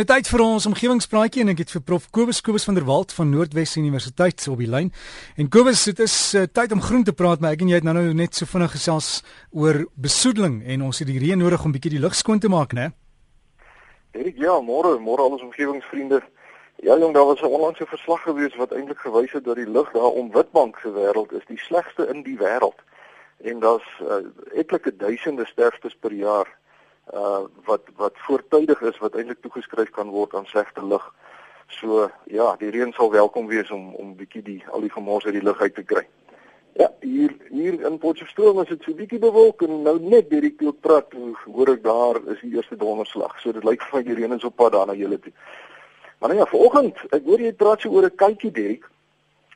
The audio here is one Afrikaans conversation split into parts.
Tyd vir ons omgewingspraatjie en ek het vir Prof Kobus Kobus van der Walt van Noordwes Universiteit op die lyn. En Kobus, dit is uh, tyd om groen te praat, maar ek en jy het nou, nou net so vinnig gesels oor besoedeling en ons het die reën nodig om bietjie die lug skoon te maak, né? Erik, ja, môre, môre al ons omgewingsvriende. Ja, jong, daar was 'n onlangse verslag gewees wat eintlik gewys het dat die lug daar om Witbank se wêreld is die slegste in die wêreld. En daar's uh, etlike duisende sterftes per jaar uh wat wat voortydig is wat eintlik toegeskryf kan word aan slegte lug. So ja, die reën sal welkom wees om om bietjie die al die gemors uit die lug uit te kry. Ja, hier hier in Potchefstroom is dit so bietjie bewolk en nou net deur die klok praat hoor ek daar is die eerste donderslag. So dit lyk vir my die reën is op pad daar na julle toe. Maar nou ja, vanoggend, ek hoor jy praat so oor 'n kykie Derek.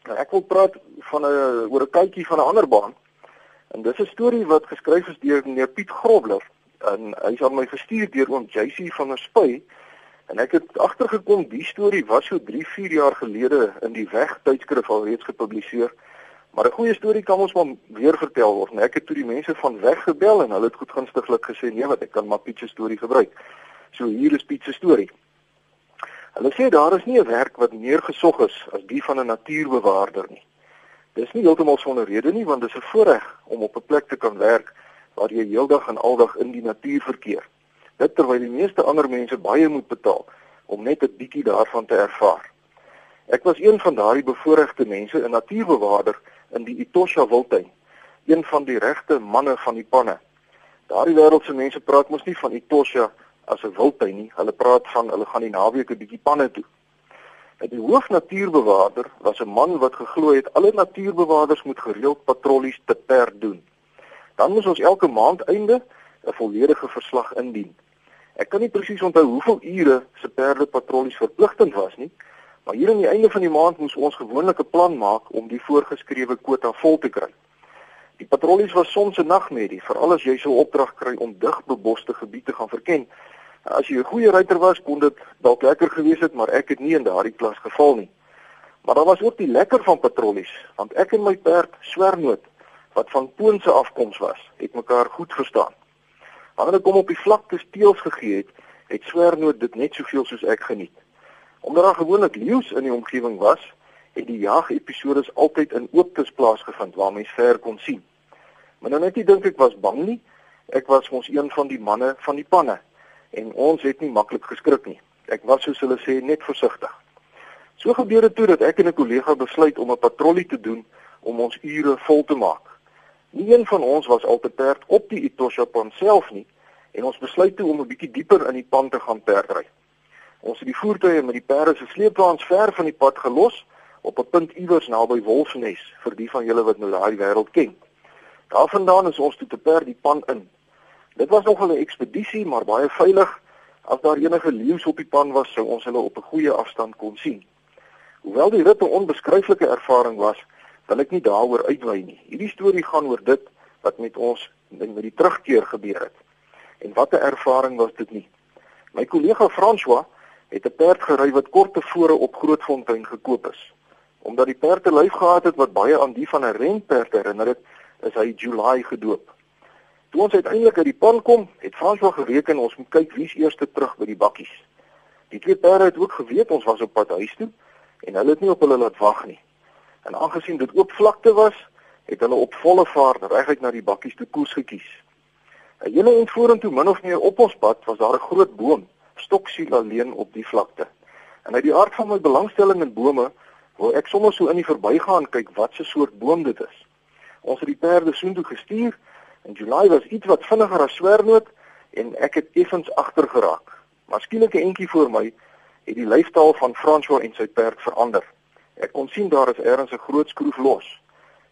Nou ek wil praat van 'n oor 'n kykie van 'n ander baan. En dis 'n storie wat geskryf is deur meneer Piet Grobler en hy het aan my gestuur deur oom JC van der Spuy en ek het agtergekom die storie was so 3, 4 jaar gelede in die weg tydskrif al reeds gepubliseer. Maar 'n goeie storie kan ons maar weer vertel word. En ek het toe die mense van weg gebel en hulle het goedgunstiglik gesê nee, wat ek kan maar Piet se storie gebruik. So hier is Piet se storie. Hulle sê daar is nie 'n werk wat meer gesog is as die van 'n natuurbewaarder nie. Dis nie heeltemal sonder rede nie, want dit is 'n voorreg om op 'n plek te kan werk waar jy heeldag en aldag in die natuur verkeer. Dit terwyl die meeste ander mense baie moet betaal om net 'n bietjie daarvan te ervaar. Ek was een van daardie bevoorregte mense, 'n natuurbewaarder in die Etosha Wildtuin, een van die regte manne van die panne. Daardie wêreldse mense praat mos nie van Etosha as 'n wildtuin nie. Hulle praat van hulle gaan die naweek 'n bietjie panne toe. En die hoofnatuurbewaarder was 'n man wat geglo het alle natuurbewaarders moet gereeld patrollies te perd doen. Dan moes ons elke maand einde 'n volledige verslag indien. Ek kan nie presies onthou hoeveel ure se perde patrollies verpligtend was nie, maar hier aan die einde van die maand moes ons gewoonlik 'n plan maak om die voorgeskrewe kwota vol te kry. Die patrollies was soms 'n nagmerrie, veral as jy so 'n opdrag kry om digboste gebiede te gaan verken. As jy 'n goeie ruiter was, kon dit dalk lekker gewees het, maar ek het nie in daardie klas geval nie. Maar daar was ook die lekker van patrollies, want ek en my perd swernoot wat van Poonse afkoms was, het mekaar goed verstaan. Wanneer ek hom op die vlakte steels gegee het, het Swernoot dit net soveel soos ek geniet. Omdat daar gewoonlik leeu's in die omgewing was, het die jagepisodes altyd in ooptes plaasgevind waar mens ver kon sien. Maar nou net nie dink ek was bang nie. Ek was mos een van die manne van die panne en ons het nie maklik geskrik nie. Ek was soos hulle sê net versigtig. So gebeur dit toe dat ek en 'n kollega besluit om 'n patrollie te doen om ons ure vol te maak. Nie een van ons was al te perd op die Etosha pan self nie en ons besluit toe om 'n bietjie dieper in die pan te gaan perdry. Ons het die voertuie met die perde se sleepwaens ver van die pad gelos op 'n punt iewers naby Wolfsnes vir die van julle wat nou daai wêreld ken. Daarvandaan is ons toe te perd die pan in. Dit was nogal 'n ekspedisie, maar baie veilig. As daar enige leeu's op die pan was, sou ons hulle op 'n goeie afstand kon sien. Hoewel die rit 'n onbeskryflike ervaring was, wil ek nie daaroor uitwy nie. Hierdie storie gaan oor dit wat met ons met die terugkeer gebeur het. En watter ervaring was dit nie? My kollega François het 'n perd gery wat kort tevore op Grootfontein gekoop is. Omdat die perd 'n lyf gehad het wat baie aan die van 'n renperd herinner het, is hy July gedoop. Toe ons uiteindelik uit die pan kom, het François gereken ons moet kyk wie's eerste terug by die bakkies. Die twee perde het ook geweet ons was op pad huis toe en hulle het nie op hulle laat wag nie. En aangesien dit oop vlakte was, het hulle op volle vaart reguit na die bakkies toe koers gekies. 'n Hele en vorentoe min of meer op ons pad was daar 'n groot boom, stoksiel alleen op die vlakte. En uit die aard van my belangstelling in bome, wou ek sommer so in die verbygaan kyk wat se soort boom dit is. Ons het die perde soontoe gestuur en July was iets wat vinniger as swernoot en ek het effens agter geraak. Maar skielik 'n entjie voor my het die lyfstaal van François en sy perd verander. Ek kon sien daar is ergens 'n groot skroef los.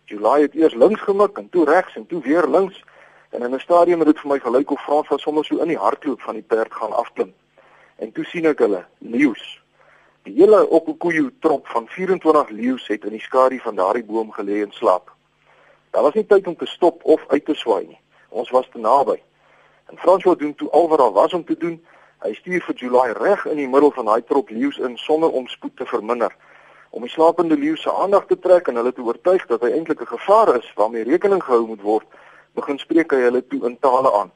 July het eers links gemik en toe regs en toe weer links en in 'n stadium het dit vir my gelyk of Frans was sommer so in die hardloop van die perd gaan afklim. En toe sien ek hulle, leeu's. Die hele Okukuyu trop van 24 leeu's het in die skadu van daardie boom gelê en slaap. Daar was nie tyd om te stop of uit te swaai nie. Ons was te naby. En Frans wou doen toe al wat daar was om te doen. Hy stuur vir July reg in die middel van daai trop leeu's in sonder om spoed te verminder om die slapende leeu se aandag te trek en hulle te oortuig dat hy eintlik 'n gevaar is waarmee rekening gehou moet word, begin spreek hy hulle toe in tale aan.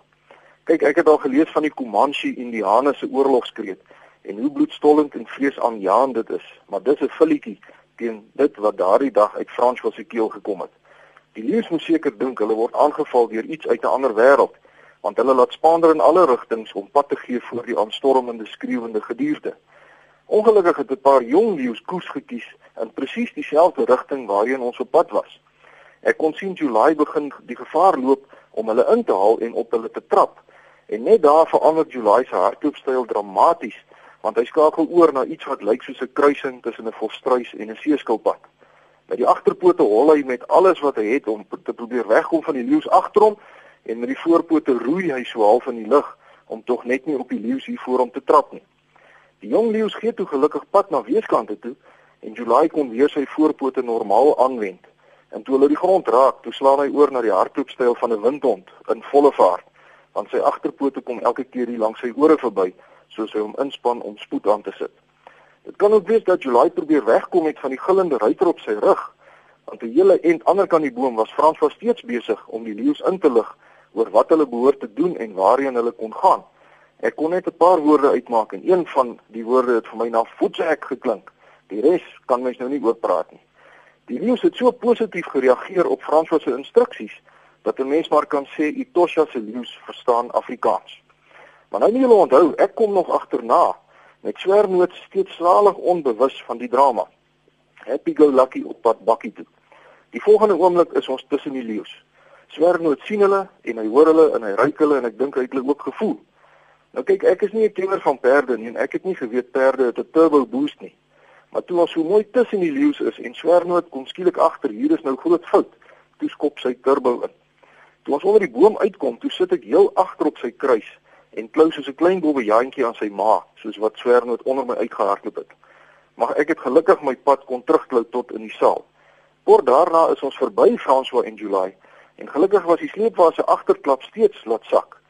Kyk, ek het al gelees van die Comanche Indiane se oorlogskreet en hoe bloedstollend en vreesaanjaend dit is, maar dis 'n filletjie teen dit wat daardie dag uit François se keel gekom het. Die leeu's moes seker dink hulle word aangeval deur iets uit 'n ander wêreld, want hulle laat spaander in alle rigtings om pad te gee voor die aanstormende skreeuende gedierde. Ongelukkig het 'n paar jong leeu's koers gekies in presies dieselfde rigting waarheen ons op pad was. Ek kon sien July begin die gevaar loop om hulle in te haal en op hulle te trap. En net daar verander July se hardloopstyl dramaties want hy skakel oor na iets wat lyk soos 'n kruising tussen 'n volstruis en 'n seeskilpad. Met die agterpote hol hy met alles wat hy het om te probeer wegkom van die leeu's agter hom en met die voorpote roei hy so half in die lug om tog net nie op die leeu's hier voor hom te trap nie. Die jong leeu's gee toe gelukkig pad na weerskante toe en July kon weer sy voorpote normaal aanwend. En toe hulle die grond raak, toe slaan hy oor na die hardloopstyl van 'n windhond in volle vaart, want sy agterpote kom elke keer hier langs sy ore verby soos hy hom inspann om spoed aan te sit. Dit kan ook wees dat July probeer wegkom met van die gillende ruiter op sy rug, want die hele end ander kan die boom was Frans was steeds besig om die leeu's in te lig oor wat hulle behoort te doen en waarheen hulle kon gaan. Ek kon net 'n paar woorde uitmaak en een van die woorde het vir my na voetsek geklink. Die res kan mens nou nie oor praat nie. Die leeu's het so positief gereageer op Frans se instruksies dat 'n mens maar kan sê Itosha se leeu's verstaan Afrikaans. Maar nou moet julle onthou, ek kom nog agterna met swernoot steeds slalig onbewus van die drama. Happy go lucky op pad bakkie toe. Die volgende oomblik is ons tussen die leeu's. Swernoot sien hulle en hy hoor hulle en hy ruik hulle en ek dink hy het hulle ook gevoel. Nou kyk, ek is nie 'n kenner van perde nie en ek het nie geweet perde het 'n turbo boost nie. Maar toe ons so mooi tussen die leeu's is en Swernoot kom skielik agter, hier is nou groot fout. Toe skop sy turbo in. Toe ons onder die boom uitkom, toe sit ek heel agter op sy kruis en klou soos 'n klein bobbejaantjie aan sy ma, soos wat Swernoot onder my uitgehardloop het. Maar ek het gelukkig my pad kon terugklou tot in die saal. Kort daarna is ons verby François en July en gelukkig was die sleepwa se agterklap steeds laat sak.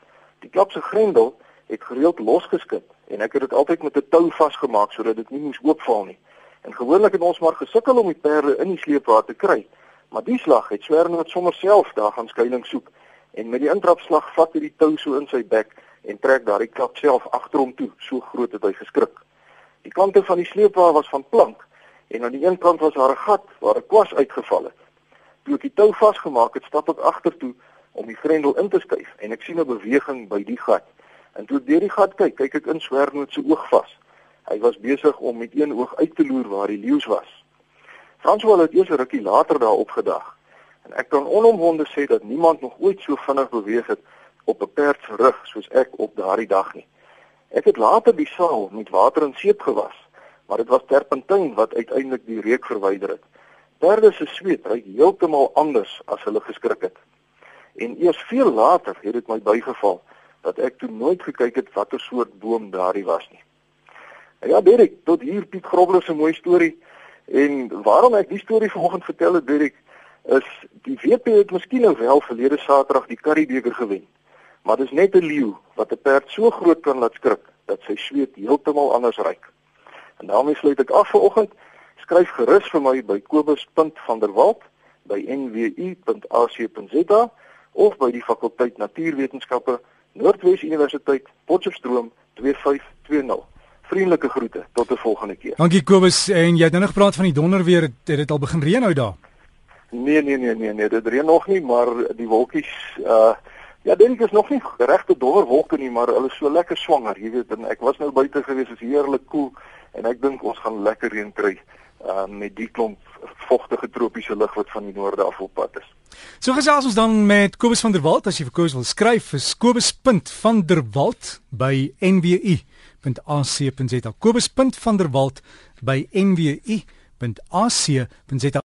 Die klap se grendel het gereeld losgeskit en ek het dit altyd met 'n tou vasgemaak sodat dit nie moes oopval nie. En gewoonlik het ons maar gesukkel om die perde in die sleepwa te kry. Maar die slag het Swernoot sommer self daar gaan skuilings soek en met die intrapslag vat hy die tou so in sy bek en trek daardie klap self agter hom toe. So groot het hy geskrik. Die kante van die sleepwa was van plank en aan die een kant was daar 'n gat waar 'n kwas uitgeval het. Toe ek die tou vasgemaak het, stap ek agtertoe om die grendel in te skuif en ek sien 'n beweging by die gat. En toe ek deur die gat kyk, kyk ek in Swernoot se oog vas. Hy was besig om met een oog uit te loer waar die leeu's was. François het eers 'n rukkie later daar opgedag. En ek kan onomwonde sê dat niemand nog ooit so vinnig beweeg het op 'n perd se rug soos ek op daardie dag nie. Ek het later die saal met water en seep gewas, maar dit was terpentyn wat uiteindelik die reuk verwyder het. Perde se sweet ry heeltemal anders as hulle geskrik het. En eers veel later het dit my bygeval dat ek toe nooit gekyk het watter soort boom daardie was nie. Nou ja, Derek, tot hier Piet Grobler se mooi storie. En waarom ek die storie vanoggend vertel het, Derek, is die WP het miskien nou wel verlede Saterdag die Curriebeeker gewen. Maar dis net 'n leeu wat 'n perd so groot kan laat skrik dat sy sweet heeltemal anders ruik. En daarmee sluit ek af vir oggend. Skryf gerus vir my by kobus.vanderwalt by nwu.ac.za of by die fakulteit Natuurwetenskappe Noordwes Universiteit Potchefstroom 2520. Vriendelike groete tot 'n volgende keer. Dankie Kobus en jy het nou nog gepraat van die donder weer het dit al begin reën nou daar. Nee nee nee nee nee dit reën nog nie maar die wolkies uh Ja, dink is nog nie regte dowwer wolke nie, maar hulle is so lekker swanger, jy weet, en ek was nou buite gewees, is heerlik koel cool, en ek dink ons gaan lekker reën kry uh, met die klomp vogtige tropiese lug wat van die noorde af op pad is. So gesels ons dan met Kobus van der Walt as jy vir Kobus wil skryf vir kobus.vanderwalt by nwu.ac.za. Kobus.vanderwalt by nwu.ac.za.